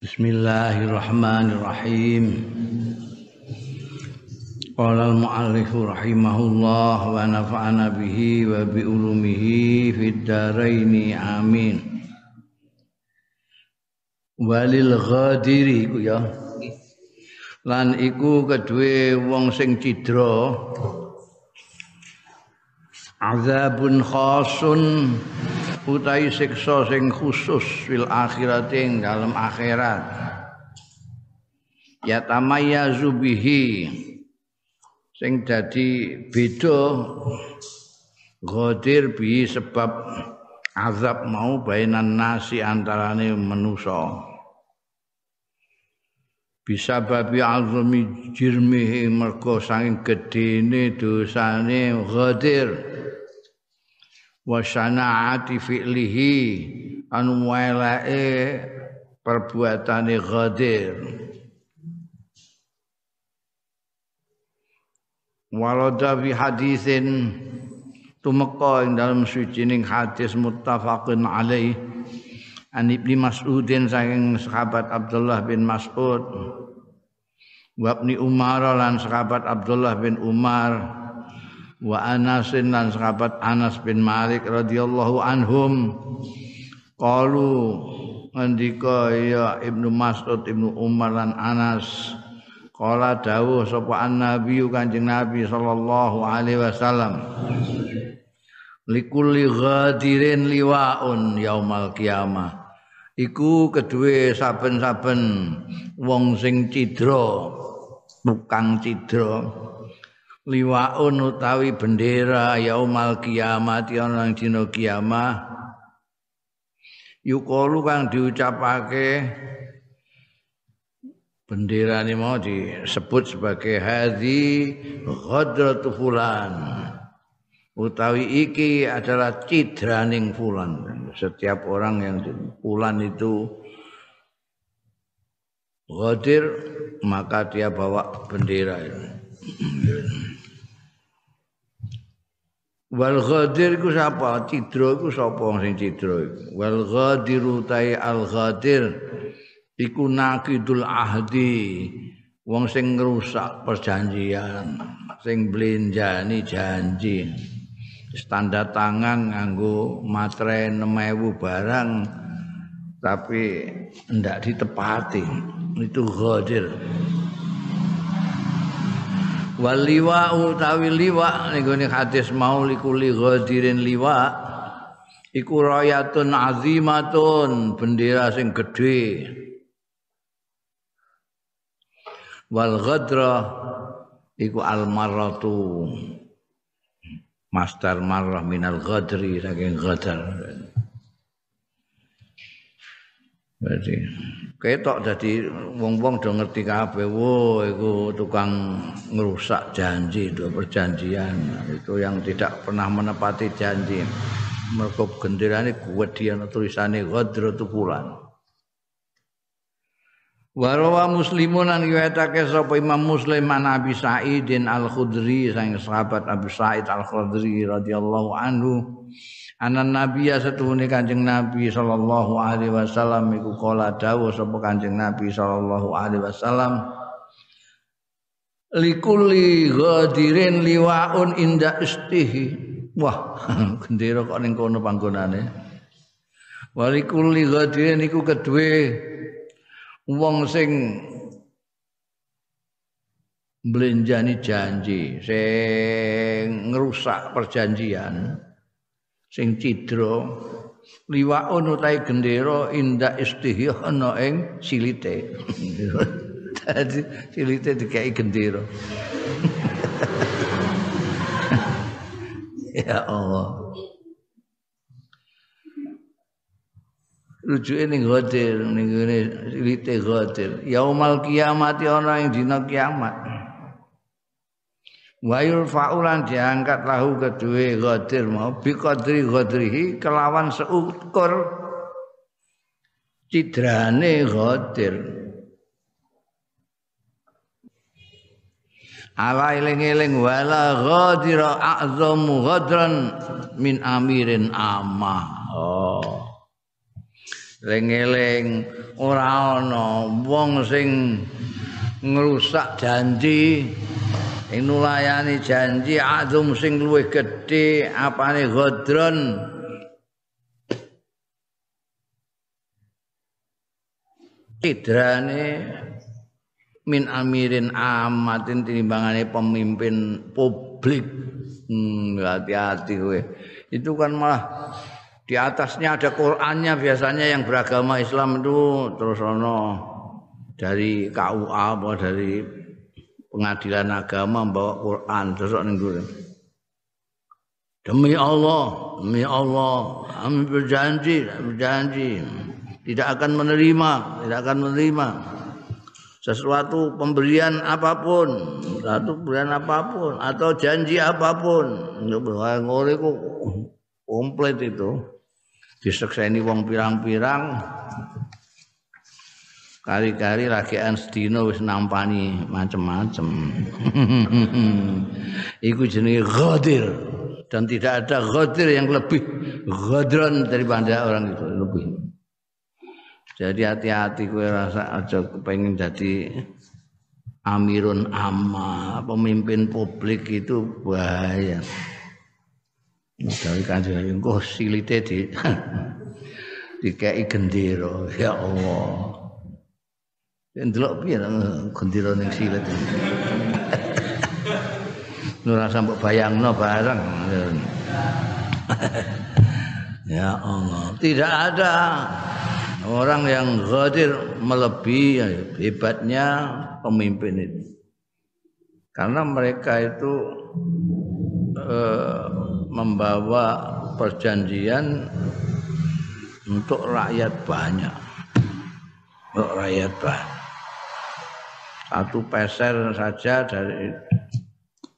Bismillahirrahmanirrahim. Qala al-muallif rahimahullah wa nafa'ana bihi wa bi ulumihi fid dharain amin. Walil ghadiri iku ya. Lan iku kedue wong sing cidra azabun khasun utai siksa sing khusus fil akhirat ing dalam akhirat. Ya tamayyazu bihi. Sing dadi beda ghadir bi sebab azab mau bainan nasi antarane manusa. Bisa babi azmi jirmihi mergo saking gedene dosane ghadir wa sana'ati fi'lihi anu walae perbuatane ghadir. Walada fi hadisin tumeka ing dalam sucining hadis muttafaqun alaih an ibni mas'udin saking sahabat Abdullah bin Mas'ud wa Umar lan sahabat Abdullah bin Umar wa Anasin lan sahabat Anas bin Malik radhiyallahu anhum. Qalu andika ya Ibnu Mas'ud Ibnu Umar lan Anas qala dawuh sapa annabi Kanjeng Nabi sallallahu alaihi wasallam likulli ghadirin liwaun yaumal kiamah iku kedue saben-saben wong sing cidra tukang cidra liwaun utawi bendera yaumal kiamat ana ing dina kiamah. Yukalu kang diucapake bendera ini mau disebut sebagai hadhi ghadratu fulan. Utawi iki adalah cidraning fulan. Setiap orang yang fulan itu ghadir maka dia bawa bendera itu Wal ghadir ku sapa? Cidra ku sapa sing cidra iku? Wal ghadiru tai al ghadir iku nakidul ahdi. Wong sing ngrusak perjanjian, sing blenjani janji. Standar tangan nganggo matre 6000 barang tapi ndak ditepati. Itu ghadir. Waliwa utawi liwa ning hadis mau likuli ghadirin liwa iku rayatun azimatun bendera sing gedhe. Wal ghadra iku al marratu. Master marrah minal ghadri saking ghadar. Berarti ketok dadi wong-wong do ngerti kabeh wo iku tukang ngerusak janji do perjanjian. Itu yang tidak pernah menepati janji. Mergo genderane kuwedi ana tulisane ghadratu fulan. Warawa muslimun an riwayatake sapa Imam Muslim an Abi Sa'idin Al-Khudri sang sahabat Abu Sa'id Al-Khudri radhiyallahu anhu anan nabi ya setuhune kanjeng nabi sallallahu alaihi wasallam iku kala dawuh sapa kanjeng nabi sallallahu alaihi wasallam likulli ghadirin liwaun inda istihi. Wah gendera kok ning kono panggonane. Walikulli ghadirin iku kedue wong sing mblenjani janji sing ngrusak perjanjian sing cidra. Liwaun utahe gendera inda istihya ana ing silite. Dadi silite dikai gendera. Ya Allah. Rujuke ning hotel ning ngene silite hotel yaumal kiamat ana ing dina kiamat wa yurfa'ulan diangkat lahu kedue ghadir mau bi qadri ghadrihi kelawan seukur cidrane ghadir. Ala eling-eling wala ghadira a'zamu ghadran min amirin amma. Oh. Eling-eling ora ana wong sing ngrusak janji ing nulayani janji azum sing luwih gedhe apane godron tidrane min amirin amatin tinimbangane pemimpin publik. Hmm, hati-hati kowe. Itu kan malah di atasnya ada Qur'annya biasanya yang beragama Islam itu terus ono dari KUA apa dari pengadilan agama bawa Quran. Terus ning Demi Allah, demi Allah, kami berjanji, berjanji. Tidak akan menerima, tidak akan menerima. Sesuatu pemberian apa pun, satu pemberian apa pun atau janji apa pun. Ngore ku komplit itu. Disekseni wong pirang-pirang kali-kali rakyat sedina wis nampani macem-macem. Iku jenenge ghadir dan tidak ada ghadir yang lebih ghadron daripada orang itu lebih. Jadi hati-hati kowe rasa aja kepengin jadi amirun amma, pemimpin publik itu bahaya. Dari kanjeng engko silite di dikei gendera ya Allah. Ndelok piye gendera ning silit. Ora sampe bayangno bareng. ya Allah, tidak ada orang yang ghadir melebihi hebatnya pemimpin itu karena mereka itu eh, membawa perjanjian untuk rakyat banyak untuk rakyat banyak satu peser saja dari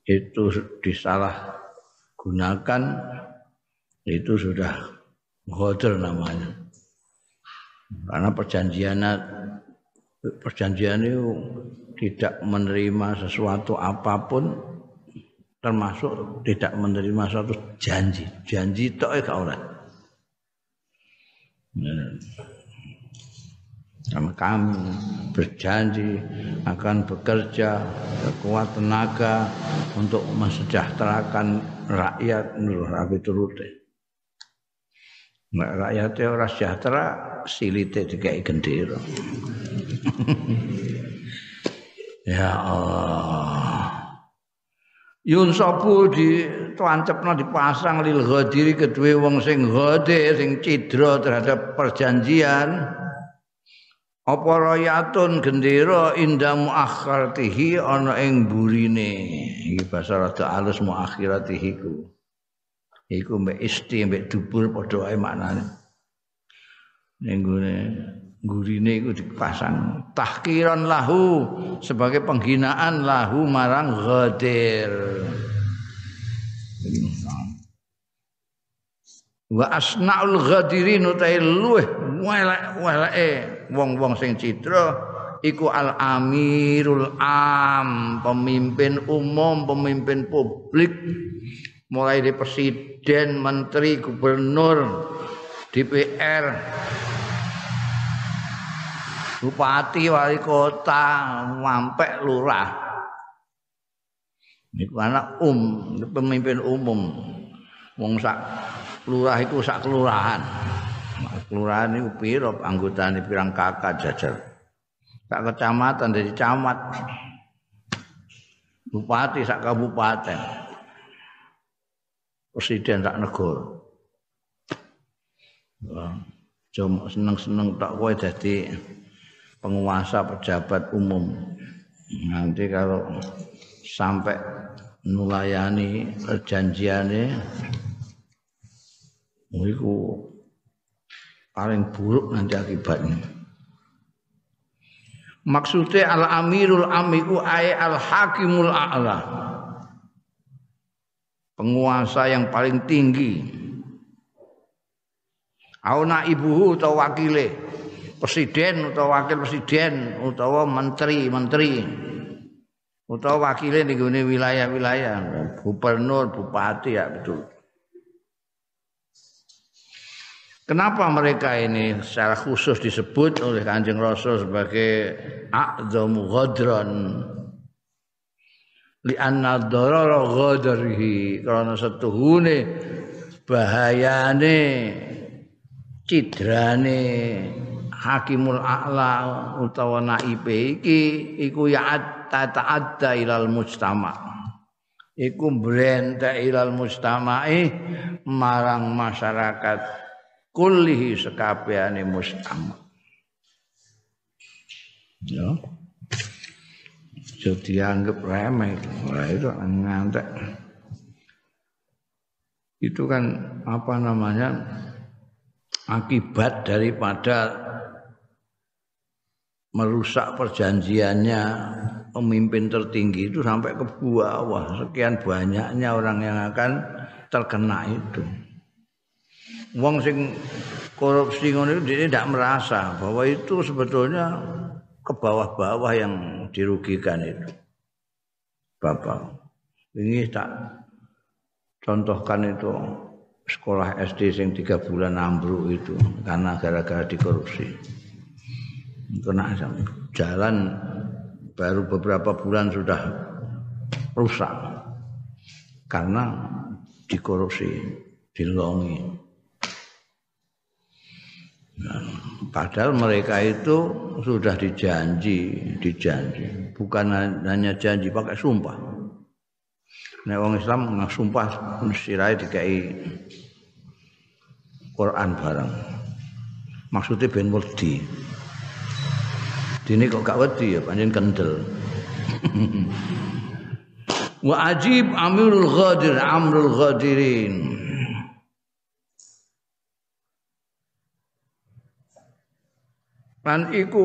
itu disalah gunakan itu sudah ghadir namanya. Karena perjanjian perjanjian itu tidak menerima sesuatu apa pun termasuk tidak menerima suatu janji. Janji itu gak oleh karena kami berjanji akan bekerja sekuat tenaga untuk mensejahterakan rakyat menurut Rabi Turute. Rakyatnya ora sejahtera silite dikai gendera. ya Allah. Yun sapu di tuancepno dipasang lil ghadiri kedue wong sing ghadir sing cidra terhadap perjanjian apa rayatun gendera inda muakhiratihi ana ing burine iki basa rada alus muakhiratihi ku. Iku mbek isti mbek dubur padha wae maknane. Ning gurine iku dipasang tahkiran lahu sebagai penghinaan lahu marang ghadir. Wa asnaul ghadirin utai luweh welek-weleke wong-wong sing citra iku al amirul am pemimpin umum pemimpin publik. Mulai dari presiden menteri gubernur DPR bupati wali kota sampai lurah. Niku anak um pemimpin umum. Wong sak lurah iku sak kelurahan kelurahan niku pira anggotane pirang kakak jajar. Sak kecamatan dari camat. Bupati sak kabupaten. Presiden sak negara. Cuma seneng-seneng tak kowe dadi penguasa pejabat umum. Nanti kalau sampai nulayani perjanjiannya itu paling buruk nanti akibatnya. Maksudnya al amirul amiku ay al hakimul a'la. Penguasa yang paling tinggi. Au ibu utawa wakile. Presiden utawa wakil presiden utawa menteri-menteri utawa wakile di wilayah-wilayah. Gubernur bupati ya betul Kenapa mereka ini secara khusus disebut oleh Kanjeng Rasul sebagai a'dhamu ghadran? Li anna darara ghadrihi karena setuhune bahayane cidrane Hakimul A'la utawa naibe iki iku ya ta'adda ilal mujtama' iku brentek ilal mujtama'i marang masyarakat kullihi sekabehane mustama. Ya. Jadi dianggap remeh Wah, itu ngantek. Itu kan apa namanya akibat daripada merusak perjanjiannya pemimpin tertinggi itu sampai ke bawah. Sekian banyaknya orang yang akan terkena itu wong sing korupsi ngono dia tidak merasa bahwa itu sebetulnya ke bawah-bawah yang dirugikan itu. Bapak, ini tak contohkan itu sekolah SD sing tiga bulan ambruk itu karena gara-gara dikorupsi. Kena jalan baru beberapa bulan sudah rusak karena dikorupsi, dilongi. Padahal mereka itu sudah dijanji, dijanji, bukan hanya janji pakai sumpah. Nek wong Islam nggak sumpah sirai dikai Quran bareng. Maksudnya ben wedi. Dini kok gak wedi ya panjen kendel. Wa ajib Amirul Ghadir Amrul Ghadirin. Lan iku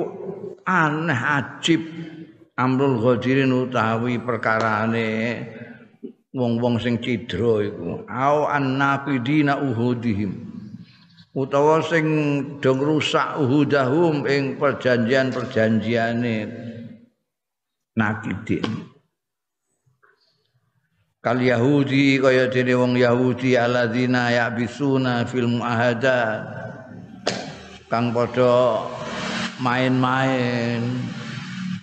aneh ajib amrul ghadirin utawi perkarane wong-wong sing cidra iku. Au annaqidina uhudihim. Utawa sing dong rusak uhudahum ing perjanjian-perjanjiane nakidin kal yahudi kaya dene wong yahudi alladzina ya'bisuna fil muahadat kang padha main-main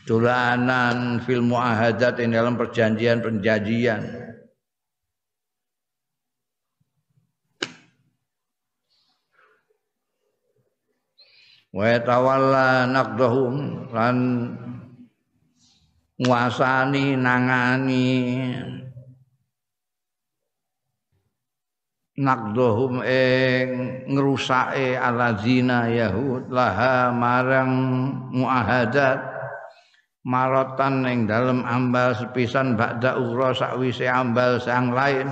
dolanan film muahadat ini dalam perjanjian-perjanjian. Wa tawalla naqdahum lan nguasani nangani nakdohum ing ngrusake alazina yahud laha marang muahadat. Marotan ing dalem ambal sepisan ba'da ukhra sakwise ambal sang lain.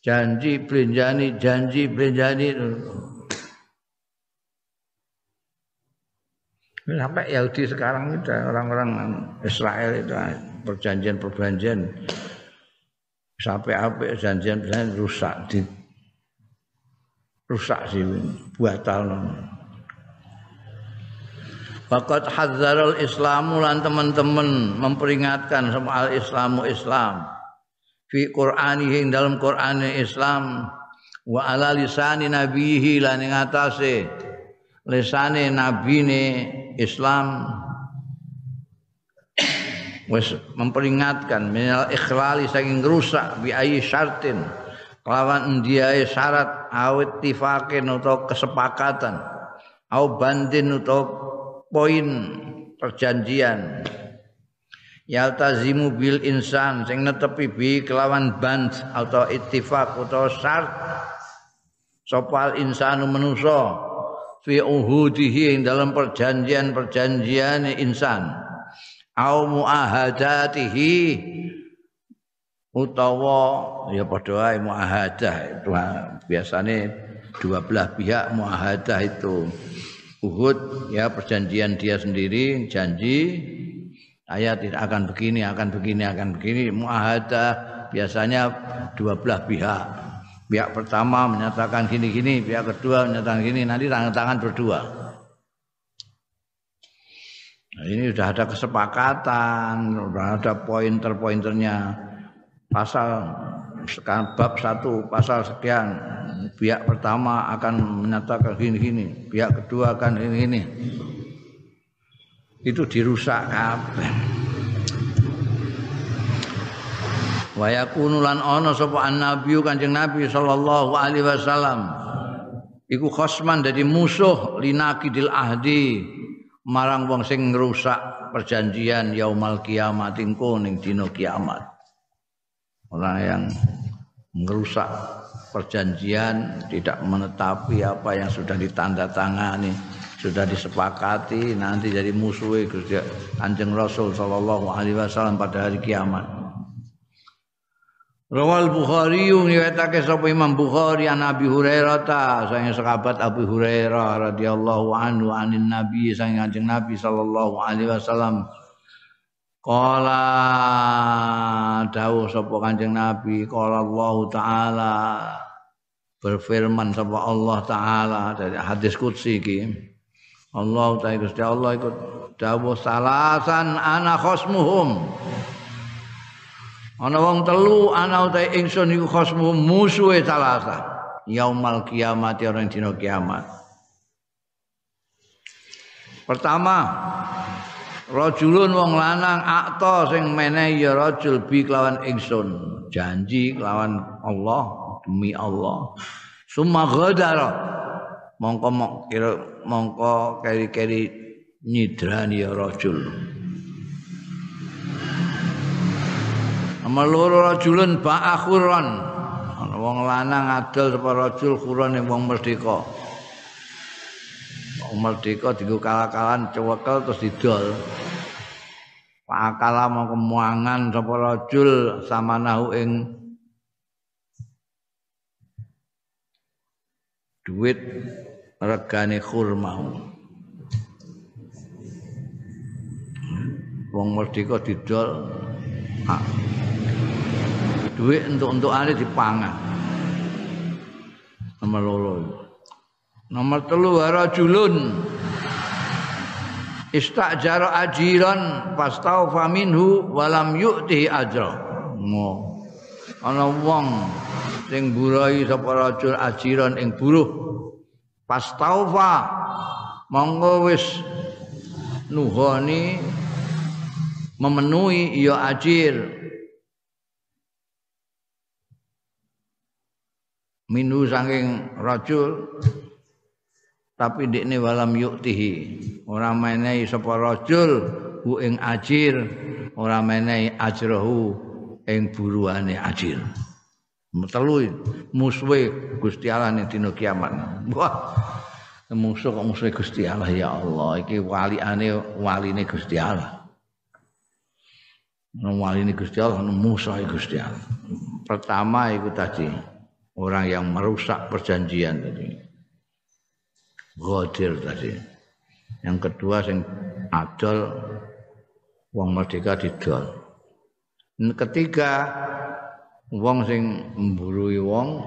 Janji blenjani janji blenjani. Sampai Yahudi sekarang itu orang-orang Israel itu perjanjian-perjanjian sampai apa janjian janjian rusak di rusak sih batal Fakat hadzarul Islamu lan teman-teman memperingatkan soal Islamu Islam. Fi Qur'anihi dalam Qur'an Islam wa ala lisani nabihi lan ing atase lisane nabine Islam wis memperingatkan minal ikhlali saking rusak bi ayi syartin. Kelawan ndiae syarat awit tifakin atau kesepakatan. Au bandin atau poin perjanjian. Yaltazimu bil insan sing netepi bi kelawan band atau ittifaq atau syarat sopal insanu menuso fi uhudihi dalam perjanjian-perjanjian insan au muahadatihi. Utawa ya padha wae muahadah. Itu biasanya dua belah pihak muahadah itu. Uhud ya perjanjian dia sendiri janji. Saya tidak akan begini akan begini akan begini. Muahadah biasanya dua belah pihak. Pihak pertama menyatakan gini-gini pihak kedua menyatakan gini. Nanti tangan-tangan berdua Nah, ini sudah ada kesepakatan, sudah ada pointer-pointernya. Pasal sekarang bab satu pasal sekian. Pihak pertama akan menyatakan gini-gini pihak kedua akan gini-gini. Itu dirusak kabeh. Wa yakunu lan ana sapa annabi kanjeng nabi sallallahu alaihi wasallam. Iku khosman dadi musuh linakidil ahdi marang wong sing ngrusak perjanjian yaumal kiamat engko ning dina kiamat orang yang merusak perjanjian tidak menetapi apa yang sudah ditandatangani sudah disepakati nanti jadi musuh Kanjeng Rasul sallallahu alaihi wasallam pada hari kiamat. Rawal Bukhari riwayatake sapa Imam Bukhari an Abi Hurairah ta sang sahabat Abu Hurairah radhiyallahu anhu anin Nabi sang Kanjeng Nabi sallallahu alaihi wasallam Kala dawuh sapa Kanjeng Nabi, kala Allah taala berfirman sapa Allah taala dari hadis qudsi iki. Allah taala Allah ikut dawuh salasan ana khosmuhum. Ana wong telu ana utahe ingsun iku khosmuhum musuhe salasa. Yaumal kiamat orang dina kiamat. Pertama, rajulun wong lanang akta sing menehi ya rajul bi kelawan ingsun janji kelawan Allah demi Allah summa ghadara mongko mongko keri-keri nyidrani ya rajul Loro rajulun ba'akhuran ana wong lanang adol sapa rajul khuran wong merdeka wong merdeka dienggo kalah-kalan cewekel terus didol Pakala mau kemuangan sapa rajul sama nahu ing duit regane khurma. Wong merdeka didol ah. Duit untuk-untukane dipangan. Nomor loro. Nomor telu rajulun istajara ajiran pastaufa minhu walam yu'tihi ajra. Mo. Ana wong sing burai sapa rajul ajiran ing buruh. Pastaufa monggo wis nuhoni memenuhi ya ajir minhu saking rajul tapi ndekne walam yuktihi ora menehi sapa rajul hu ing ajir. Ora menehi ajrahu ing buruane ajir. Telu musuhe Gusti Allah ning dina kiamat. Wah musuh kok musuhe Gusti Allah? Ya Allah iki waliane waline Gusti Allah. Waline Gusti Allah musuh Gusti Allah. Pertama itu tadi orang yang merusak perjanjian tadi Ghadir tadi. Yang kedua sing adol wong merdeka didol. Ketiga wong sing mburui wong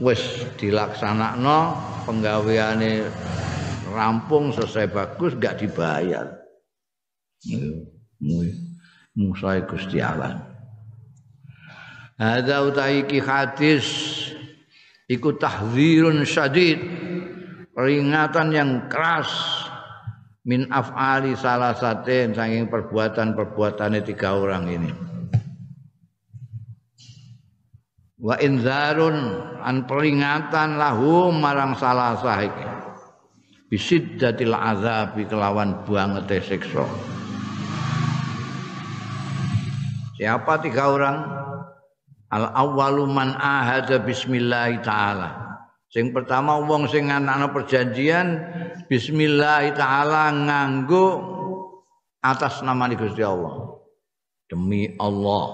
wis dilaksanakno penggaweane rampung selesai bagus gak dibayar. Musa Gusti Allah. Ada utai ki hadis iku tahdzirun syadid peringatan yang keras min af'ali salah saten saking perbuatan-perbuatannya tiga orang ini. Wa inzarun an peringatan lahum marang salah sahik. Bisiddatil azabi kelawan banget siksa. Siapa tiga orang? Al awwalu man ahada bismillah taala. Sing pertama wong sing ana perjanjian bismillah taala nganggo atas nama Gusti Allah. Demi Allah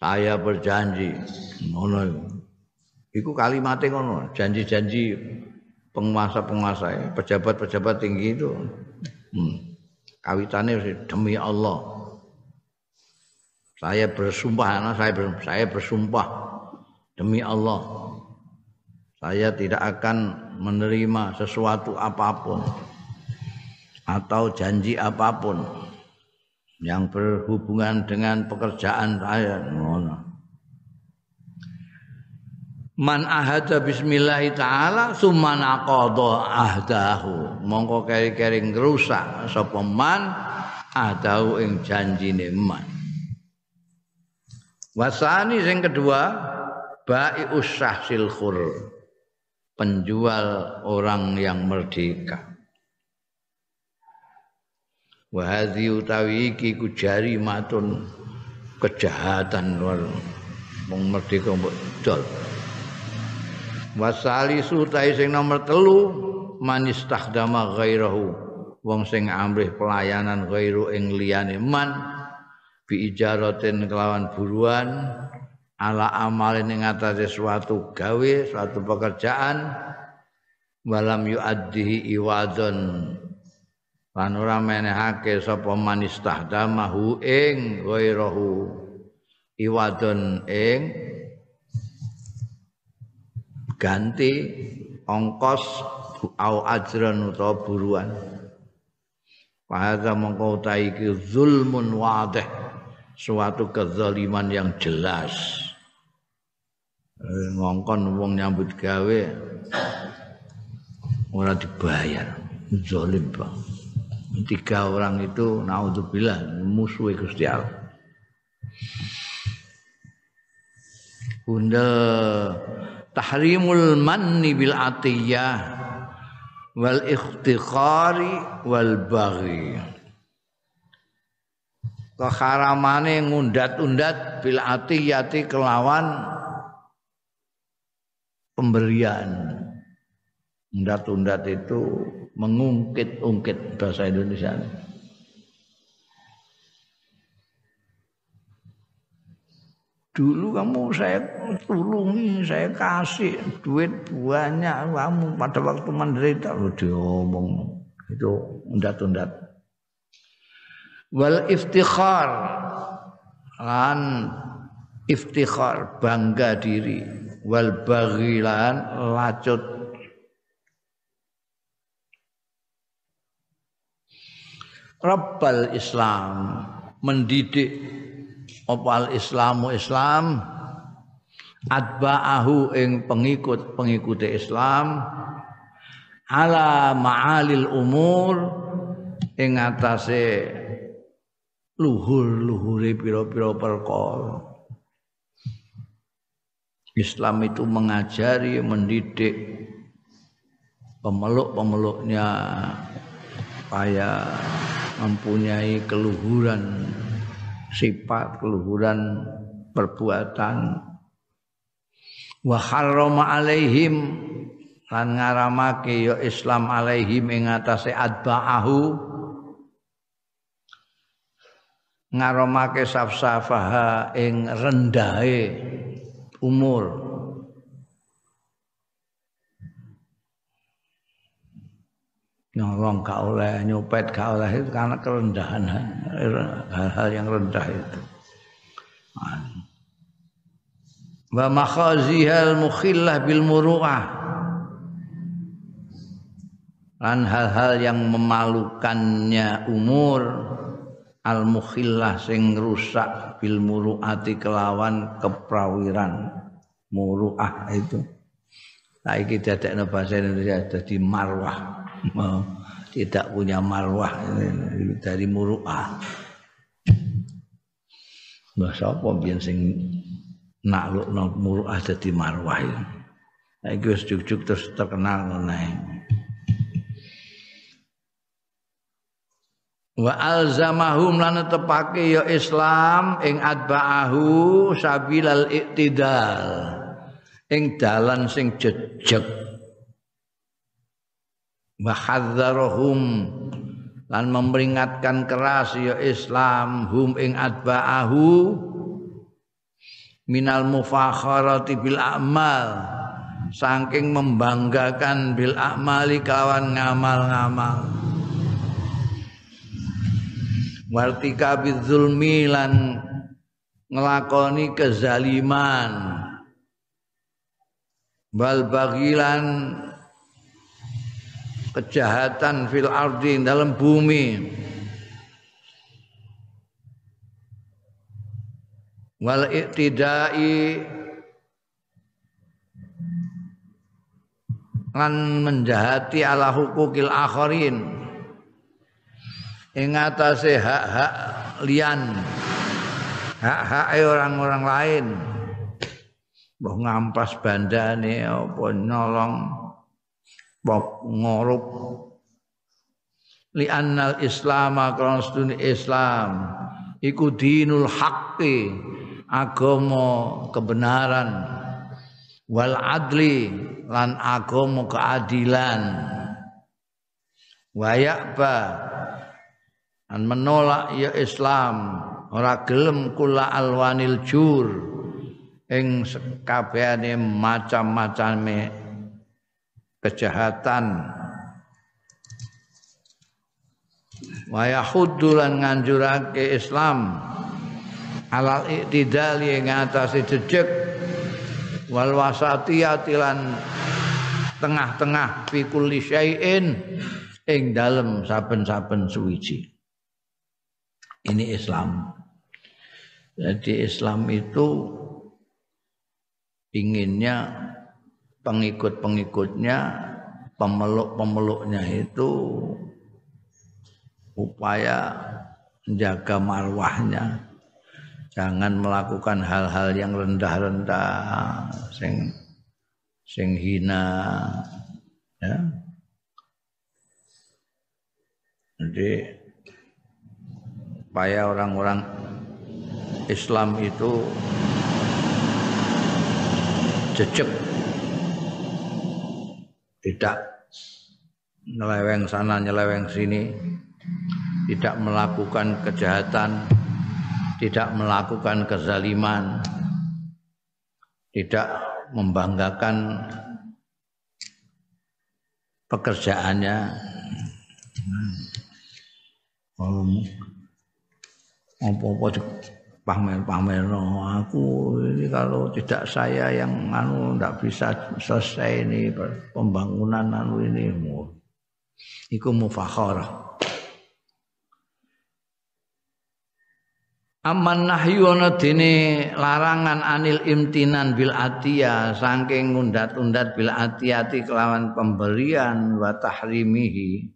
saya berjanji ngono iku. Iku kalimatnya ngono, janji-janji penguasa-penguasa, pejabat-pejabat tinggi itu. Hmm. Kawitannya demi Allah. Saya bersumpah, saya saya bersumpah demi Allah saya tidak akan menerima sesuatu apa pun atau janji apa pun yang berhubungan dengan pekerjaan saya. Man ahada bismillah taala summa naqadha ahdahu. Mongko keri-keri ngrusak sapa man ahdahu ing janjine man wasani sing kedua bai usah silkhur penjual orang yang merdeka. Wa hadhi utawi iki kujari matun kejahatan luar. Wong merdeka mbok dol. Wasali sutai sing nomor telu manis tahdama ghairahu. Wong sing amrih pelayanan ghairu ing liyane man bi ijaratin kelawan buruan ala amalin ing atase suatu gawe suatu pekerjaan walam yuaddihi iwadon. Lan ora menehake sapa manis tahdamahu ing ghairahu iwadon ing ganti ongkos au ajran utawa buruan. Fahadha mengkau iki zulmun wadih Suatu kezaliman yang jelas. Eh, Ngongkon wong nyambut gawe Orang dibayar. Zolim bang Tiga orang itu Naudzubillah Musuh Gusti Allah. Bunda tahrimul manni bil atiyah wal ikhtikhari wal baghi keharamane ngundat-undat bil atiyati kelawan pemberian. Undat-undat itu mengungkit-ungkit bahasa Indonesia. Dulu kamu saya tulungi, saya kasih duit banyak. Kamu pada waktu menderita lu diomong. Itu undat-undat. Wal iftikhar lan iftikhar bangga diri. Wal baghilan lacut. Rabbal Islam mendidik apa al islamu islam adba'ahu ing pengikut pengikut Islam ala ma'alil umur ing atase luhur-luhure pira-pira perkara. Islam itu mengajari mendidik pemeluk-pemeluknya supaya mempunyai keluhuran sifat keluhuran perbuatan. Wa harrama alaihim lan ngaramake ya Islam alaihim ing atase adba'ahu ngaramake safsafaha ing rendahe umur. Nyolong gak oleh nyopet gak oleh itu karena kerendahan hal-hal yang rendah itu. Wa makhazihal mukhillah bil muru'ah. Dan hal-hal yang memalukannya umur al mukhillah sing rusak bil muru'ati kelawan keprawiran. Muru'ah itu. Saiki dadekno bahasa Indonesia dadi marwah. Tidak punya marwah. Dari muruah. Mbah sapa biyen sing naklukno muruah dadi marwah. Saiki wis juk-juk terus terkenal ngono Wa alzamahum lan tepake ya Islam ing adba'ahu sabilal iktidal. Ing dalan sing jejeg. Wahadzarahum lan memperingatkan keras ya Islam hum ing adba'ahu minal mufakharati bil a'mal. Saking membanggakan bil a'mali kawan ngamal-ngamal wartika bidzulmi lan ngelakoni kezaliman. Bal bagilan kejahatan fil ardi dalam bumi. Wal iktidai lan menjahati ala hukukil akharin ing atase hak-hak lian. Hak-hak orang-orang lain. Mbah ngampas bandane apa nolong bok ngorup. Li annal islam krana islam iku dinul haqqi agama kebenaran. Wal adli lan agama keadilan. Wayakba an menolak ya Islam ora gelem kula alwanil jur ing sekabehane macam-macame kejahatan. Wa yahuddu nganjurake Islam alal iktidali ing atase jejeg wal wasatiyati lan tengah-tengah fi kulli syai'in ing dalem saben-saben suwiji ini Islam. Jadi Islam itu inginnya pengikut-pengikutnya pemeluk-pemeluknya itu upaya menjaga marwahnya. Jangan melakukan hal-hal yang rendah-rendah sing sing hina ya. Jadi supaya orang-orang Islam itu jejak tidak nyeleweng sana nyeleweng sini. Tidak melakukan kejahatan. Tidak melakukan kezaliman. Tidak membanggakan pekerjaannya apa-apa pamer-pamer no. aku ini kalau tidak saya yang anu tidak bisa selesai ini pembangunan anu ini iku mufakharah Aman nahyu ana dene larangan anil imtinan bil atiya saking ngundat-undat bil atiyati kelawan pemberian wa tahrimihi.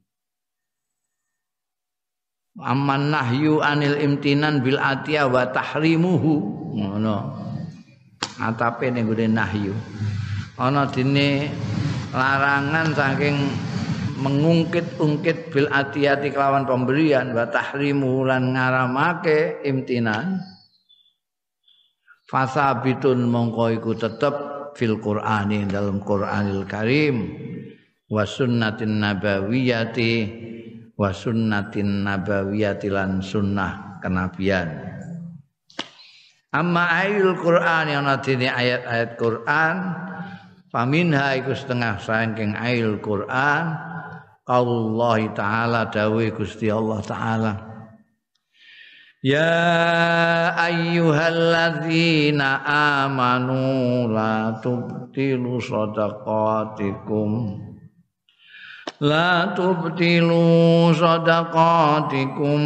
Aman nahyu anil imtinan bil atiya wa tahrimuhu ngono. Atape ning nahyu. Ana dene larangan saking mengungkit-ungkit bil atiyati kelawan pemberian wa tahrimu lan ngaramake imtinan fasabitun mongko iku tetep fil qur'ani dalam Qur'anil Karim wa sunnatin nabawiyati wa sunnatin nabawiyati lan sunnah kenabian. Amma ayul Qur'an yang nanti ayat-ayat Qur'an faminha iku setengah saking ayul Qur'an Allah taala dawe Gusti Allah taala. Ya ayyuhalladzina amanu la tubtilu sadaqatikum Tubtilu sadaqatikum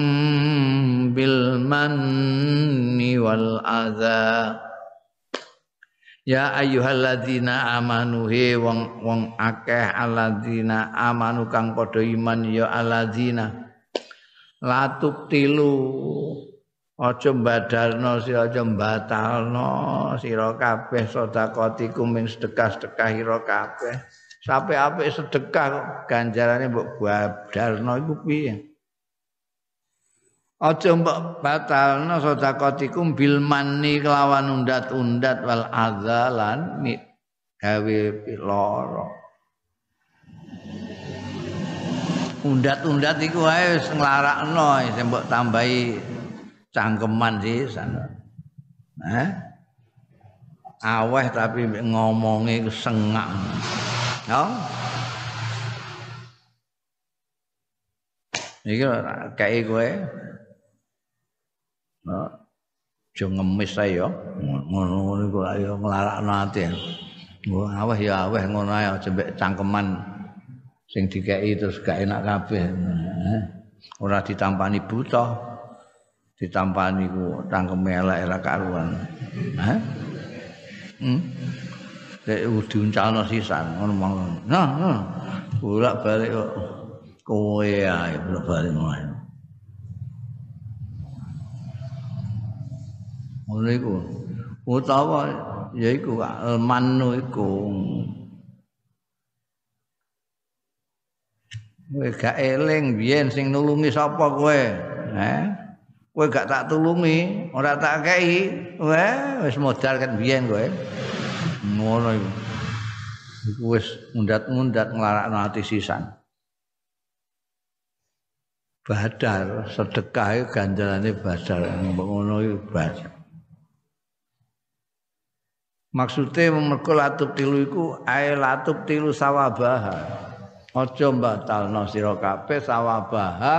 bil manni wal adha Ya ayyuhalladzina amanu he wong wong akeh alladzina amanu kang padha iman ya alladzina latuk tilu aja mbadalno sira aja batalno sira kabeh sedekah-sedekah ira kabeh sampai apik sedekah ganjarane mbok badalno iku piye Aja mbok batalna sedekatikum bil manni kelawan undat-undat wal azalan gawe piloro. Undat-undat iku wae wis nglarakno sing mbok tambahi cangkeman sana. Eh? Aweh tapi ngomongnya sengak. Ya. Iki kayak gue Aja ngemis ae ya. Ngono iku ayo nglarakno ati. Mbok aweh ya aweh ngono ae aja mbek cangkeman sing dikeki terus gak enak kabeh. Ora ditampani buta. Ditampani ku cangkeme elek era karuan. Hah? Hmm? Nek diuncalno sisan ngono mawon. Nah, nah. Bolak-balik kok kowe ae bolak-balik wae. Ngono iku. Utawa ya iku almanu iku. Kowe gak eling biyen sing nulungi sapa kowe? Eh? Kowe gak tak tulungi, ora tak kei. Wah, wis modal kan biyen kowe. Ngono iku. Iku wis mundat-mundat nglarakno ati sisan. Badar, sedekah itu ganjarane badar. Ngono iku badar. Maksudnya mergo latub tilu iku ae latub tilu sawabaha. Aja batalno sira kabeh sawabaha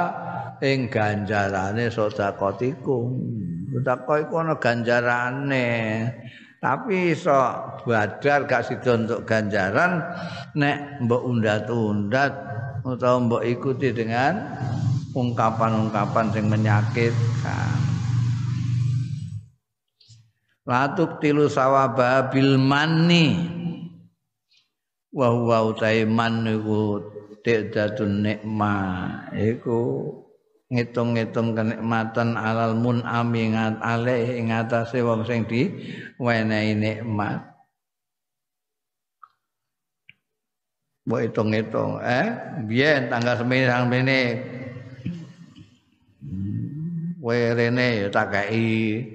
ing ganjarane sedekahtiku. Sedekah iku ana ganjarane. Tapi iso badar gak sida untuk ganjaran nek mbok undat-undat utawa mbok ikuti dengan ungkapan-ungkapan yang menyakitkan. Latuk tilu sawaba bil manni wa huwa utai man iku tidatun nikmah iku ngitung-ngitung kenikmatan alal mun amingat ale ing atase wong sing di wenehi nikmat. Mbok hitung-hitung. Eh biyen tanggal semene semene kowe rene ya tak kei.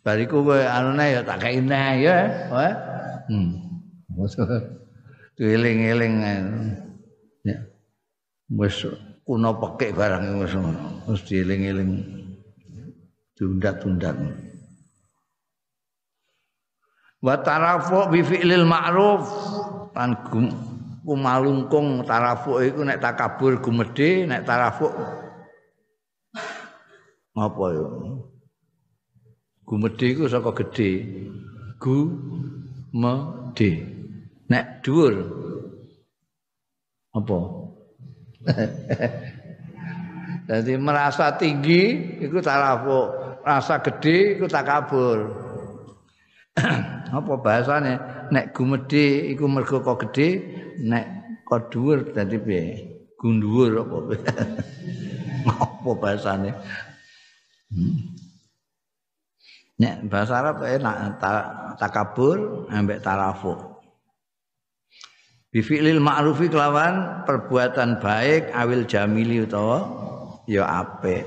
Bariku kowe anune ya tak kei neh ya. Hmm. Eling-eling ya. Wis kuno pekik barang wis wis dieling-eling. Diundat-undat. Wa tarafu bi fi'lil ma'ruf lan kumalungkung tarafu iku nek takabur gumedhe nek tarafu apa ya Gumedhe iku saka gedhe. Gu medhe. Nek dhuwur apa? Jadi merasa tinggi iku tarafu, rasa gede iku takabur. apa bahasane? Nek gumedhe iku mergo kok gedhe, nek kok dhuwur dadi piye? Gunduwur apa? apa bahasane? Hmm. Nek bahasa Arab enak takabur ambek tarafu. Bi fi'lil ma'rufi kelawan perbuatan baik awil jamili utawa ya apik.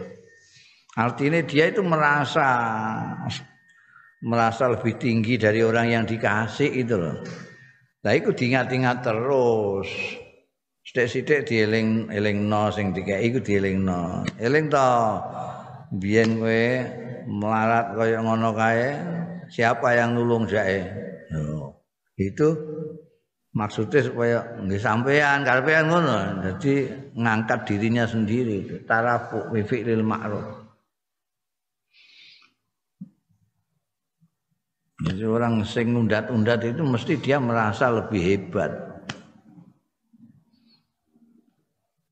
Artinya dia itu merasa merasa lebih tinggi dari orang yang dikasih itu loh. Lah iku diingat-ingat terus. Sithik-sithik dieling-eling no sing dikeki iku dieling Eling to biyen kowe melarat kaya ngono kae siapa yang nulung jae no. itu maksudnya supaya nggih sampean karepean ngono. Jadi ngangkat dirinya sendiri tarafu fi fi'lil ma'ruf. Jadi orang sing undat-undat itu mesti dia merasa lebih hebat.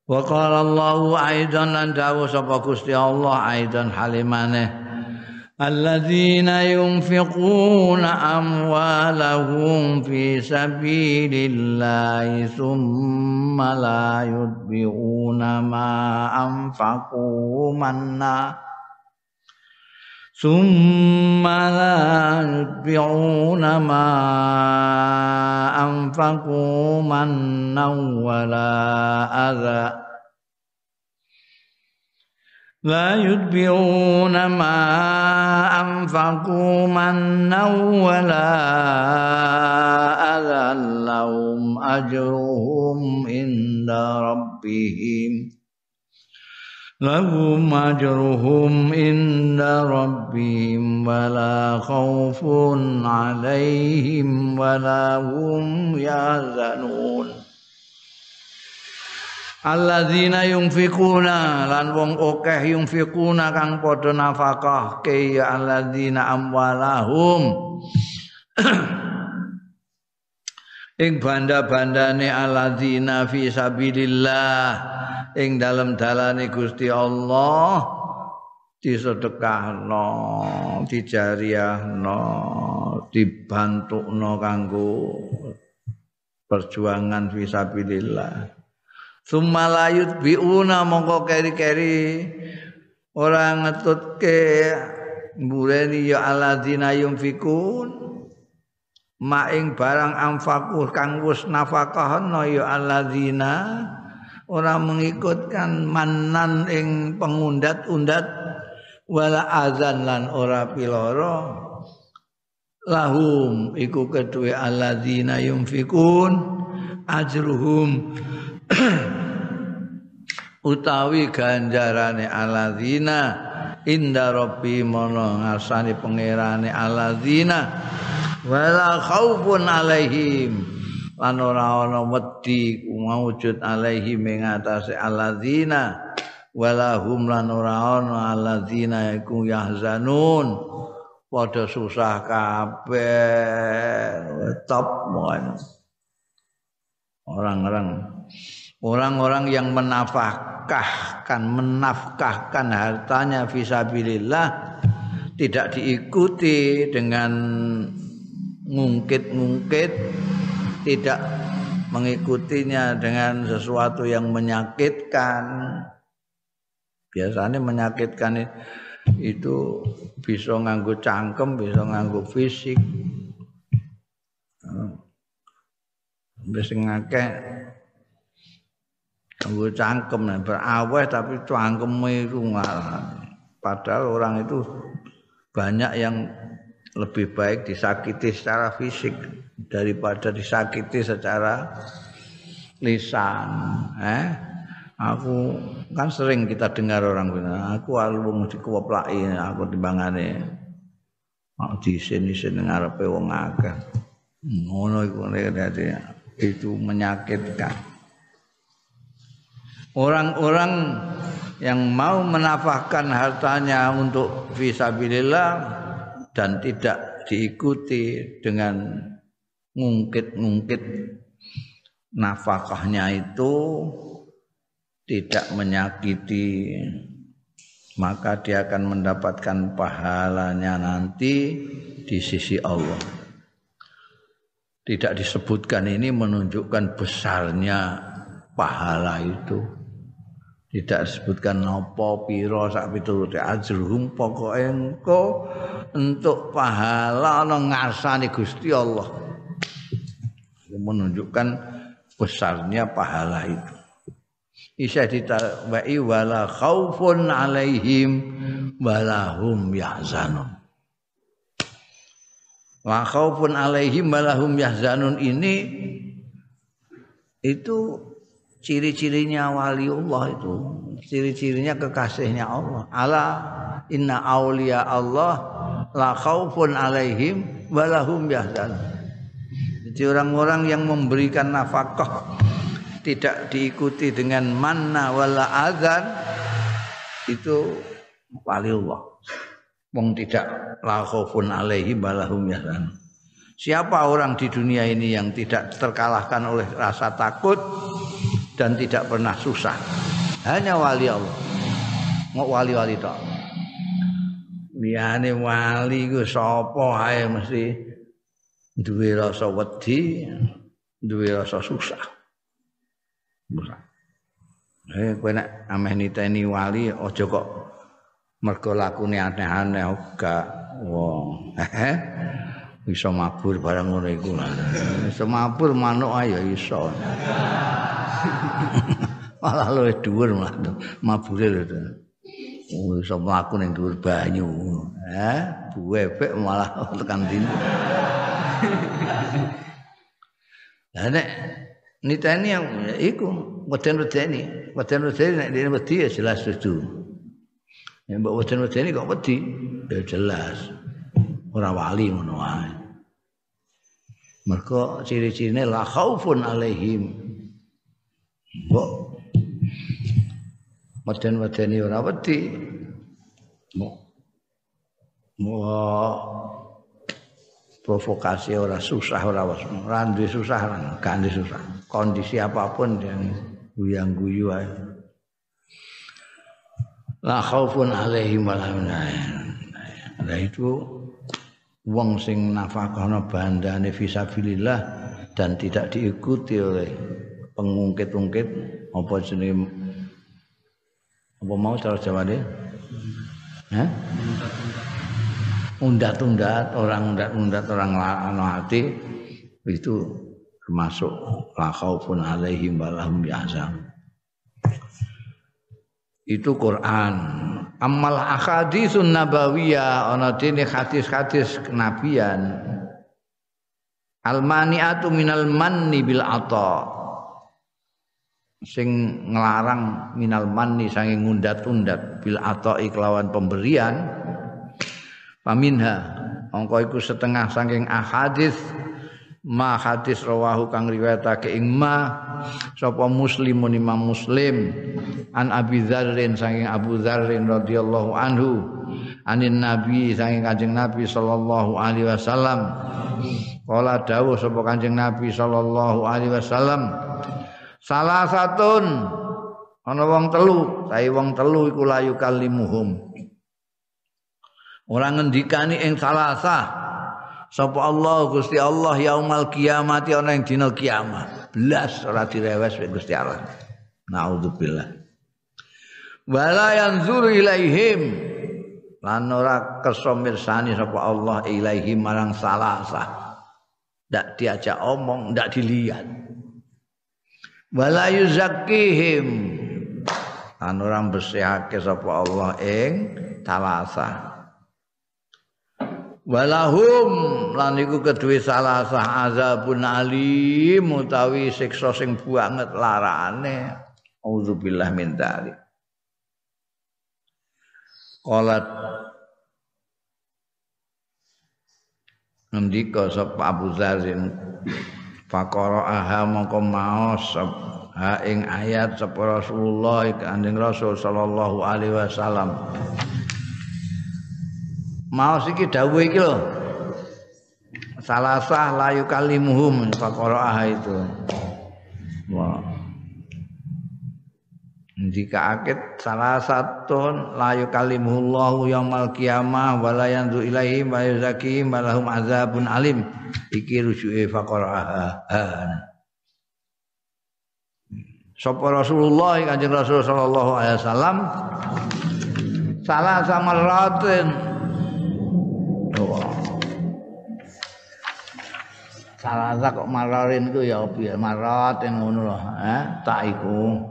Wa qala Allahu aidan lan dawuh sapa Gusti Allah aidan halimane الذين ينفقون أموالهم في سبيل الله ثم لا يتبعون ما أنفقوا منا ثم لا يتبعون ما أنفقوا منا ولا أذى لا يتبعون ما أنفقوا منا ولا أذى. لهم أجرهم عند ربهم. لهم أجرهم عند ربهم ولا خوف عليهم ولا هم يحزنون. Alladzina yunfikuna lan wong akeh yunfikuna kang padha nafkah ke ya alladzina amwalahum. Ing banda-bandane alladzina fi sabilillah ing dalem dalane Gusti Allah disedekahno dijariahno dibantukno kanggo perjuangan fisabilillah summa layut biuna mongko keri-keri. Ora ngetutke mbureni ya alladzina yunfikun. Maing barang amfaku kang wis nafakahna ya alladzina. Ora mengikutkan manan ing pengundat-undat wala azan lan ora piloro. Lahum iku kedue alladzina yunfikun. Ajruhum utawi ganjarane alladzina inda rabbi mono ngasani pangerane alladzina wala khaufun alaihim. Lan ora ana wedi maujud alaihim ing atase alladzina walahum lan ora ana alladzina iku yahzanun. Padha susah kabeh top orang-orang orang-orang yang menafkahkan menafkahkan hartanya fisabilillah tidak diikuti dengan ngungkit-ngungkit tidak mengikutinya dengan sesuatu yang menyakitkan. Biasanya menyakitkan itu bisa nganggo cangkem bisa nganggo fisik. Bisa ngake nganggo cangkem beraweh tapi cangkem itu padahal orang itu banyak yang lebih baik disakiti secara fisik daripada disakiti secara lisan eh? Aku kan sering kita dengar orang bilang aku alung dikuweplaki aku timbangane. Mau disin-isin ngarepe wong akeh. Ngono iku itu menyakitkan orang-orang yang mau menafahkan hartanya untuk visabilillah dan tidak diikuti dengan ngungkit-ngungkit nafkahnya itu tidak menyakiti maka dia akan mendapatkan pahalanya nanti di sisi Allah. Tidak disebutkan ini menunjukkan besarnya pahala itu. Tidak disebutkan nopo piro sak piturute ajruhum pokoke engko untuk pahala ana ngarsane Gusti Allah. Menunjukkan besarnya pahala itu. Isa ditabai wala khaufun alaihim wala hum yahzanun. Wa khaufun alaihim wala hum yahzanun ini itu ciri-cirinya waliullah itu ciri-cirinya kekasihnya Allah ala inna aulia Allah la khaufun alaihim wala hum yahzanun jadi orang-orang yang memberikan nafkah tidak diikuti dengan manna wala adzan itu Allah. Wong tidak la khaufun alaihi balahum yahzan. Siapa orang di dunia ini yang tidak terkalahkan oleh rasa takut dan tidak pernah susah? Hanya wali Allah. Mau wali-wali tok. Liyane wali ku sapa ae mesti duwe rasa wedi, duwe rasa susah. Eh kowe nek ameh niteni wali aja kok mergo lakune aneh-aneh gak wong. Eh iso mabur barang ngono iku. Iso mabur manuk ayo iso. Malah luwih dhuwur malah mabure lho. Oh, iso mlaku ning dhuwur banyu. Eh, buwebek malah tekan dino. Lah nek niteni yang iku weden wedeni weden wedeni nek dene wedi ya jelas setuju ya mbok weden wedeni kok wedi ya jelas ora wali ngono wae mergo ciri-cirine la khaufun alaihim mbok. Weden wedeni ora wedi. Mbok. Provokasi ora susah ora was ora susah kan susah. Kondisi apa pun yang guyang guyu ae. La khaufun alaihim wa la itu wong sing nafakahna bandane fisabilillah dan tidak diikuti oleh pengungkit-ungkit apa jenenge apa mau cara Jawa deh? Hah? Undat-undat, orang undat-undat orang hati itu termasuk la khaufun alaihim walahum yahzan. Itu Quran. Amal ahaditsun nabawiyah ana dene hadis-hadis kenabian. Almaniatu minal manni bil ata. Sing ngelarang minal manni saking ngundat-undat bil ata iklawan pemberian. Paminha angka iku setengah saking ahadits ma hadis rawahu kang riwayatake ing ma sapa muslimun imam muslim an abi dzarrin saking abu dzarrin radhiyallahu anhu anin nabi saking kanjeng nabi sallallahu alaihi wasallam kala dawuh sapa kanjeng nabi sallallahu alaihi wasallam salah satun. Ana wong telu. Sae wong telu iku layu kalimuhum ora ngendikani ing salasah sapa Allah Gusti Allah yaumal kiamati ana ing dina kiamat. Blas ora direwes Gusti Allah. Naudzubillah. Wala yanzuru ilaihim. Lan ora kersa mirsani sapa Allah ilaihim marang salasa ndak diajak omong ndak dilihat wala yuzakkihim. Lan ora bersihake sapa Allah ing salasa. Walahum lan iku kedue salah sah azabun alim utawi siksa sing banget larane. Auzubillah min dzalik qalat ngendika sapa Abu Zarin faqara aha mongko maos ha ing ayat sapa Rasulullah kanjeng Rasul sallallahu alaihi wasallam. Mau iki dawuh iki lho. Salasah layu kalimuhum faqaraah itu. Wah jika akid salah satu layu kalimuhullahu yaumal qiyamah wala yanzu ilaihi wa yuzaki malahum azabun alim. Iki rujuke faqaraah Sapa Rasulullah Kanjeng Rasul sallallahu alaihi wasallam? Salah sama ratin. Salah kok mararin ku ya piye marat ngono lho, ha? Tak iku.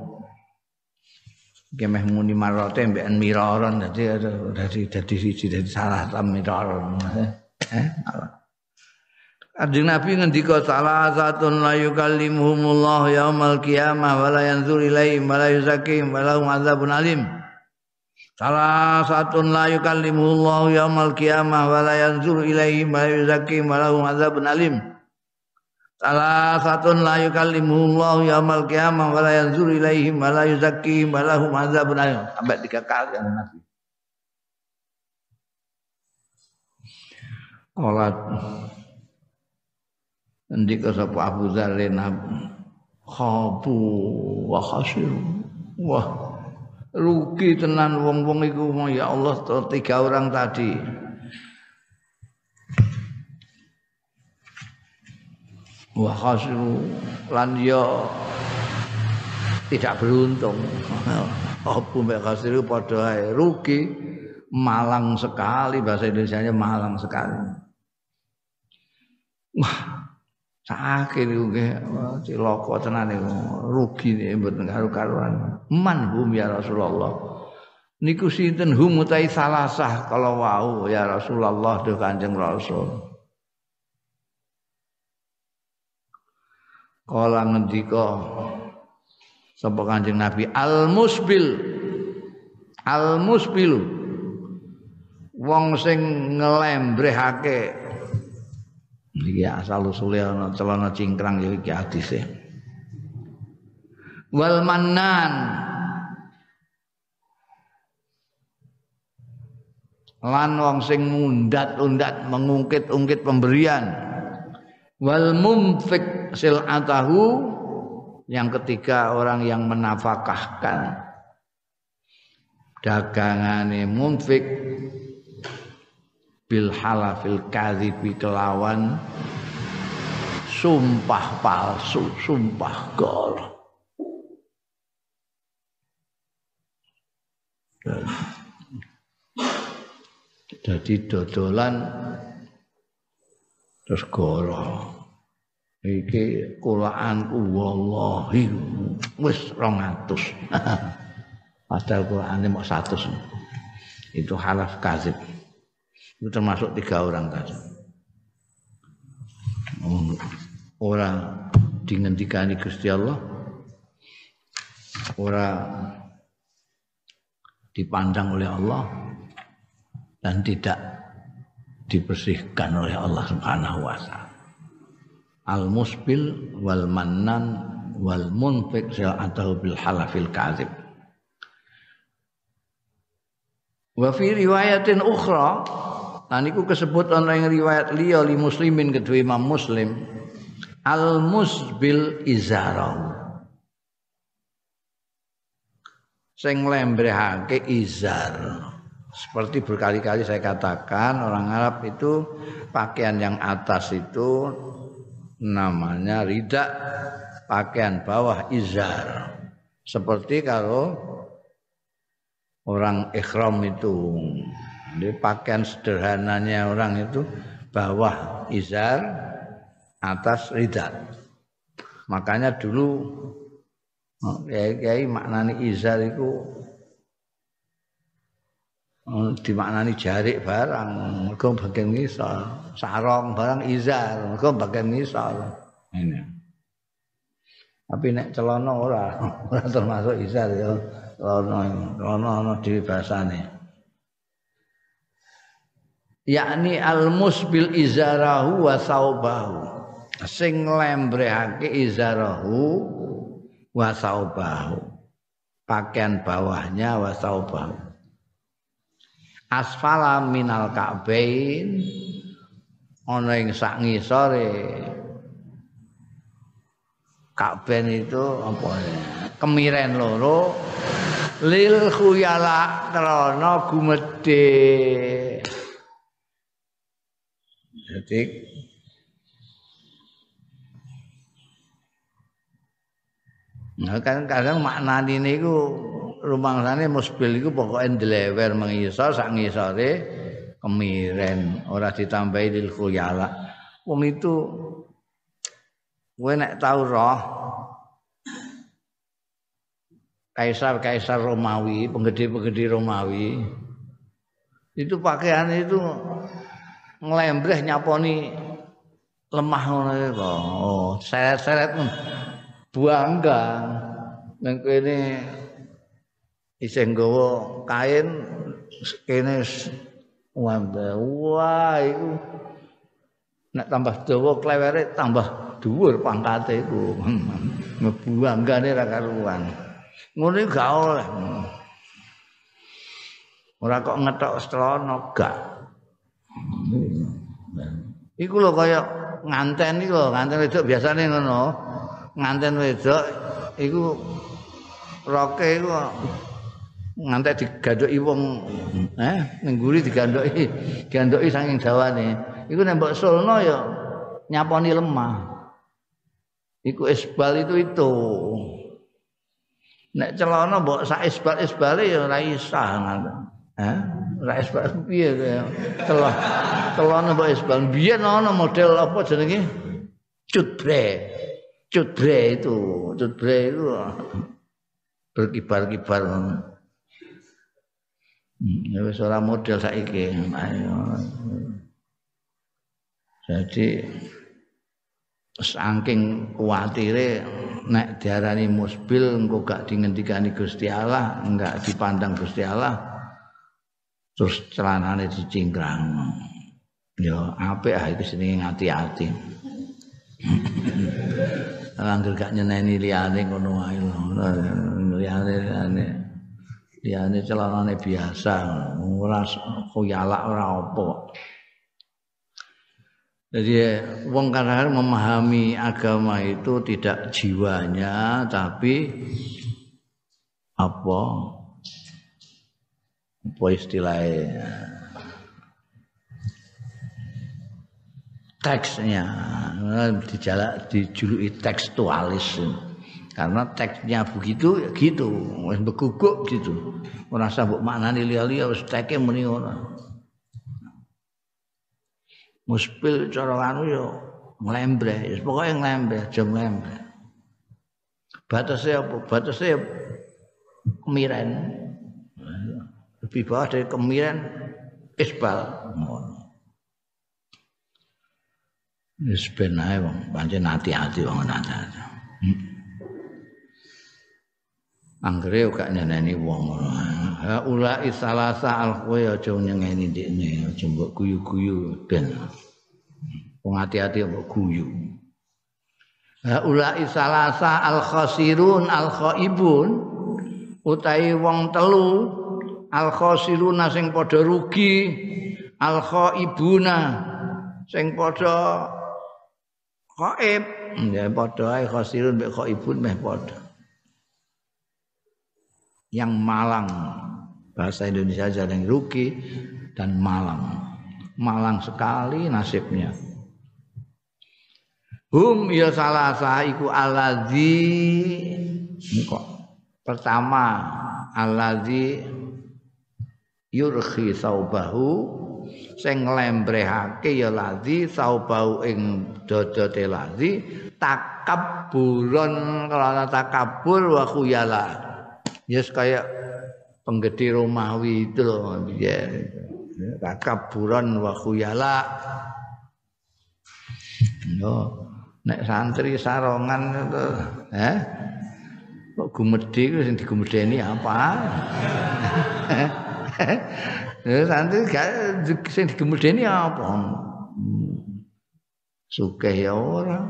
Gemeh muni marate mbekan miraron dadi dadi dadi siji dadi salah tam miraron. Eh? Kanjeng Nabi ngendika salah satu la yukallimuhumullah yaumal qiyamah wa la yanzur ilaihim wa la yuzakkihim wa lahum adzabun alim. Salah satu la yukallimuhullah yaumal qiyamah wa la yanzur ilaihim wa la yuzakkihim wa lahum adzabun alim. Salah satu la yukallimuhullahu yaumal qiyamah wa la yanzuru ilaihim wa la yuzakkihim wa lahum adzabun alim. Sampai tiga kali yang Nabi. Qalat Ndika sapa Abu Dzarrin khabu wa khasiru. Wah, rugi tenan wong-wong iku ya Allah tiga orang tadi. Wa khasiru lan ya tidak beruntung. Apa mbek khasiru padha ae? Rugi. Malang sekali bahasa Indonesia-nya malang sekali. Wah sakit itu ciloko tenan itu rugi nih mboten karo-karuan man hum ya Rasulullah. Niku sinten? Hum utai salasah kalau wau ya Rasulullah tuh Kanjeng Rasul Kala ngendika sapa Kanjeng Nabi al musbil al musbil wong sing ngelembrehake. Iki asal usule ana celana cingkrang ya iki hadise. Wal mannan. Lan wong sing ngundat-undat mengungkit-ungkit pemberian. Wal mumfik silatahu yang ketiga orang yang menafkahkan dagangane munfik bil halafil kadhibi kelawan sumpah palsu sumpah gol. Jadi dodolan terus goro iki kulaanku wallahi wis 200 padahal Qur'ane mau 100 itu halaf kazib. Itu termasuk tiga orang tadi orang dingendikani Gusti Allah. Orang dipandang oleh Allah dan tidak dibersihkan oleh Allah Subhanahu wa taala. Al musbil wal mannan wal munfiq atau bil halafil kadzib. Wa fi riwayatin ukhra Nah niku kesebut ana ing riwayat liya li muslimin kedua Imam Muslim al musbil izarah. Sing lembrehake izar. Seperti berkali-kali saya katakan orang Arab itu pakaian yang atas itu namanya rida, pakaian bawah izar. Seperti kalau orang ikhram itu jadi pakaian sederhananya orang itu bawah izar, atas ridat. Makanya dulu kiai-kiai maknani izar itu dimaknani jarik barang, mergo bagian ngisor, sarong barang izar, mergo bagian ngisor. Ini. Tapi nek celana ora, ora termasuk izar ya. Celana, celana ana dhewe basane. Yakni al musbil izarahu wa saubahu. Sing lembrehake izarahu wa saubahu. Pakaian bawahnya wa saubahu asfala minal ka'bain ana ing sak ngisore ka'bain itu apa? Kemiren loro. Lil khuyala krana gumedhe. Jadi Nah, kan kadang maknani niku rumangsane musbil iku pokoke ndlewer mengisor sak ngisore kemiren ora ditambahi lil khuyala. Wong itu kowe nek tau roh kaisar-kaisar Romawi, penggede-penggede Romawi itu pakaian itu nglembreh nyaponi lemah ngono iku. Oh, seret-seret bangga. Ning kene isih kain kene wanda. Wah, iku nek tambah dawa klewere tambah dhuwur pangkate iku. Ngebuanggane ra karuan. Ngono gak oleh. Ora kok ngetok strana gak. Iku lho kaya nganten iku lho, nganten wedok biasane ngono. Nganten wedok iku roke iku ngantek digandoki wong eh ning guri digandoki digandoki saking dawane. Iku nek mbok sulno ya nyaponi lemah. Iku isbal itu itu. Nek celana mbok sak isbal-isbale ya ora isah ngono. Eh? Ora isbal piye telah telone mbok isbal. Biyen ana model apa jenenge? Cutbre. Cutbre itu, cutbre itu berkibar-kibar. Hmm, ya wis ora model saiki. Jadi saking kuatire nek diarani musbil engko gak dingendikani Gusti Allah, enggak dipandang Gusti Allah, terus celanane dicingkrang. Ya apik ah iki senenge ngati-ati. Angger gak nyeneni liyane ngono wae lho. Liyane liyane liyane celanane biasa, ora koyalak ora apa. Jadi wong kadang memahami agama itu tidak jiwanya tapi apa? Apa istilahnya? Teksnya dijalak dijuluki tekstualis karena teksnya begitu ya gitu. Wis beguguk gitu. Ora usah mbok maknani liya-liya wis teke muni ngono. Muspil cara anu yo nglembre pokoke nglembre aja nglembre batasnya apa? Batasnya kemiren. Lebih bawah dari kemiren isbal. Wis ben ae wong pancen ati-ati wong. Anggere gak nyeneni wong ngono. Ha ula isalasa al kowe aja nyengeni ndekne, aja mbok guyu-guyu ben. Wong ati-ati mbok guyu. Ha ula isalasa al khasirun al khaibun utahe wong telu al khasiruna sing padha rugi al khaibuna sing padha khaib ya padha ae khasirun mek khaibun meh padha yang malang. Bahasa Indonesia aja yang rugi dan malang. Malang sekali nasibnya. Hum ya salah iku kok pertama aladzi yurhi saubahu. Sing nglembrehake ya ladzi saubahu ing dodote ladzi takabburon kalau takabur wa khuyala ya yes, kayak penggede Romawi itu loh ya. Takaburan wa khuyala. Yo nek santri sarongan itu eh? Kok gumedhe ku sing digumedeni apa? Ya santri gak sing digumedeni apa? Sugih ya ora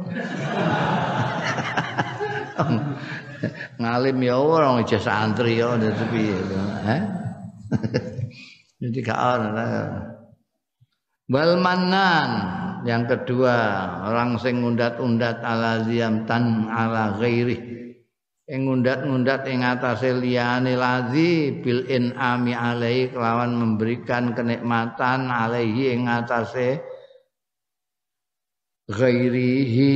ngalim ya ora aja santri ya dadi piye eh jadi gak ana wal manan yang kedua orang sing ngundat-undat ala tan ala ghairi. Ing ngundat-ngundat ing atase liyane lazi bil inami alaihi kelawan memberikan kenikmatan alaihi ing ghairihi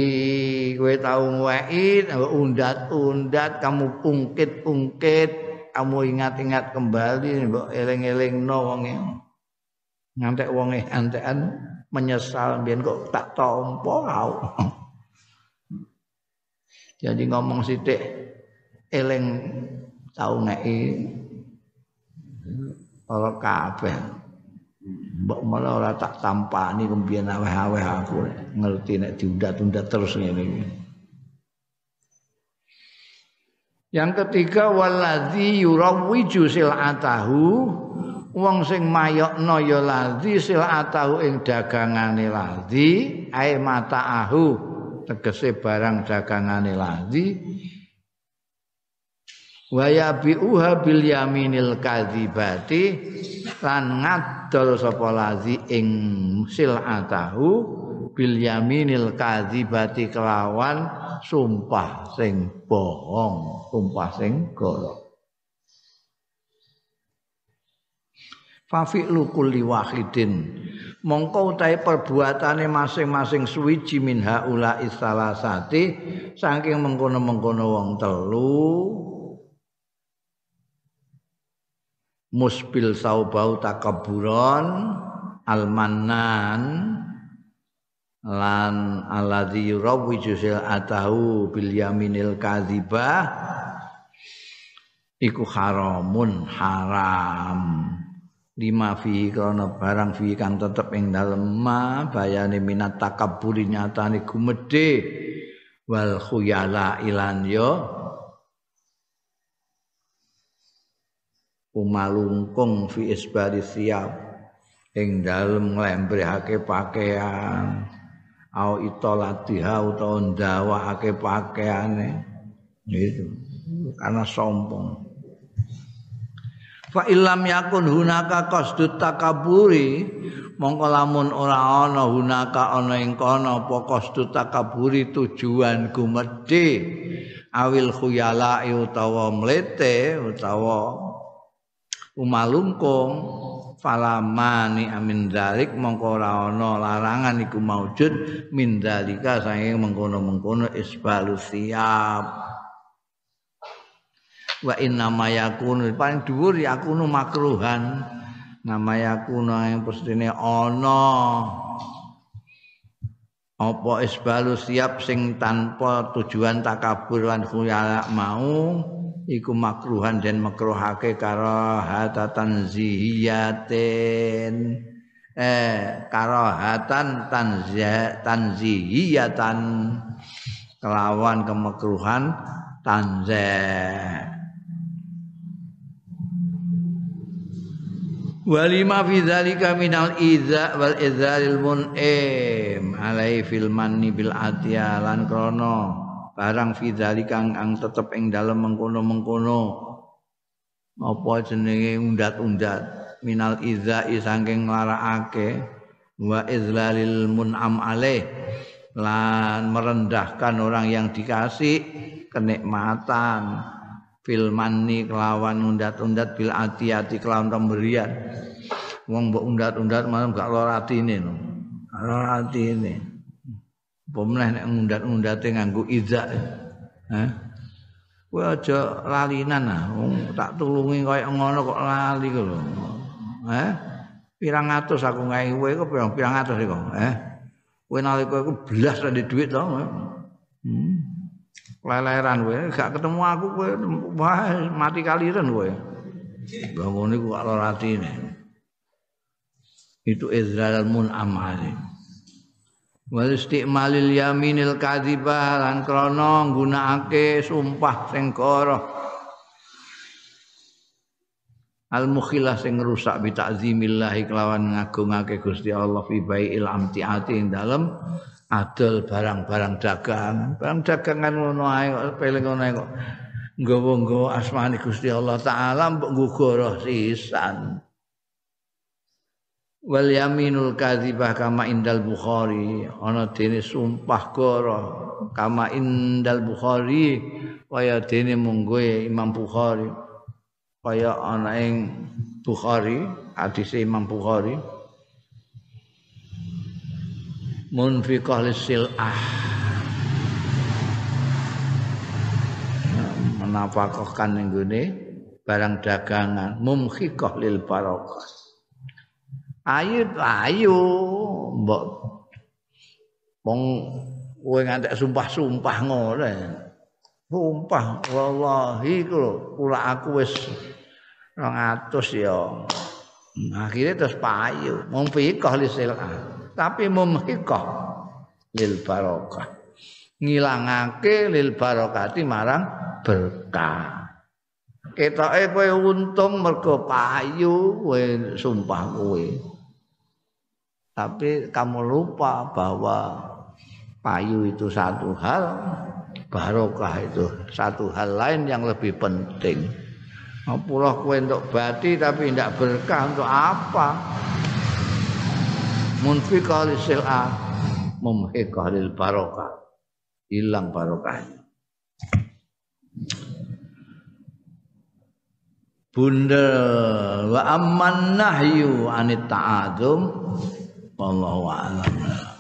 kowe tau ngweki undat-undat kamu ungkit-ungkit kamu ingat-ingat kembali mbok eling-elingno wonge. Ngantek wonge antekan menyesal biyen kok tak tompo kau. Jadi ngomong sithik eling tau ngeki ora kabeh mbok malah ora tak tampani kembiyen aweh-aweh aku ngerti nek diundat-undat terus ngene Yang ketiga waladzi yurawwiju silatahu. Wong sing mayokno ya ladzi silatahu ing dagangane ladzi. Ae mataahu tegese barang dagangane ladzi wa yabi'uha bil yaminil kadzibati lan ngadol sapa lazi ing silatahu bil yaminil kadzibati kelawan sumpah sing bohong sumpah sing goro Fafi'lu kulli wahidin. Mongko utahe perbuatane masing-masing suwiji min haula isalasati saking mengkono-mengkono wong telu musbil saubau takaburon almanan lan alladzi yurawwiju atahu bil yaminil kadzibah iku haramun haram. Lima fi kana barang fi kang tetep ing dalem ma bayane minat takabburi nyatane gumedhe wal khuyala ilan yo umalungkung fi isbari siap ing dalem nglembrehake pakaian au itolatiha utawa ndawakake pakaiane gitu. Karena sombong. Fa illam yakun hunaka qasdut takaburi. Mongko lamun ora ana hunaka ana ing kono apa qasdut takaburi tujuan gumedhe awil khuyala utawa mlete utawa umalungkung. Falamani amin dalik mongko ora larangan iku maujud min dalika saking mengkono-mengkono isbalu siap. Wa inna ma yakunu paling dhuwur yakunu makruhan. Nama yakunu yang pestine ana. Apa isbalu siap sing tanpa tujuan takabur lan khuyala mau iku makruhan dan makruhake karahatan zihiyatin. Eh karahatan tanzihiyatan. Kelawan kemakruhan tanzih walima fi dzalika minal idza wal idzalil mun'im. Alai fil manni bil atiya lan krana barang fi dzalika ang tetep ing dalem mengkono-mengkono apa jenenge undat-undat minal idza saking nglarakake wa izlalil mun'am alaih lan merendahkan orang yang dikasih kenikmatan fil manni kelawan undat-undat bil ati-ati kelawan pemberian. Wong mbok undat-undat malah gak lara atine no. Lara atine. Apa meneh nek undat-undate nganggo izak. Hah? Kowe aja lalinan ah. Wong tak tulungi kaya ngono kok lali kok lho. Hah? Pirang atus aku ngae kowe kok pirang pirang atus iku, eh. Kowe nalika iku blas ra duit to. Hmm. leleran kowe gak ketemu aku kowe wah mati kaliren kowe bangun iku kok lara atine itu izral mun amali wal istimalil yaminil kadhiba lan krana nggunakake sumpah sing koro al mukhilah sing rusak bi ta'zimillah kelawan ngagungake Gusti Allah fi bai'il amtiati ing dalem adol barang-barang dagang. Barang dagangan ngono ae peling ngono kok. Nggawa-nggawa asmane Gusti Allah taala mbok nggugoro sisan. Wal yaminul kadzibah kama indal Bukhari, ana dene sumpah goro. Kama indal Bukhari kaya dene munggo Imam Bukhari. Kaya ana ing Bukhari, hadis Imam Bukhari. munfiqah lisil'ah. Menafkahkan ning barang dagangan. Mumkhiqah lil barokah ayo ayo mbok wong kowe ngantek sumpah-sumpah ngono sumpah wallahi kula aku wis 200 ya. Akhirnya terus payu. Mumfiqah lisil'ah tapi mumhikah lil barokah. Ngilangake lil barokati marang berkah. Ketoke kowe untung mergo payu kowe sumpah kowe tapi kamu lupa bahwa payu itu satu hal barokah itu satu hal lain yang lebih penting. Apalah kowe untuk bati tapi tidak berkah untuk apa? munfiqah li sil'ah mumhiqah lil barokah. Hilang barokahnya. Bunda wa amman nahyu anit 忘了晚了。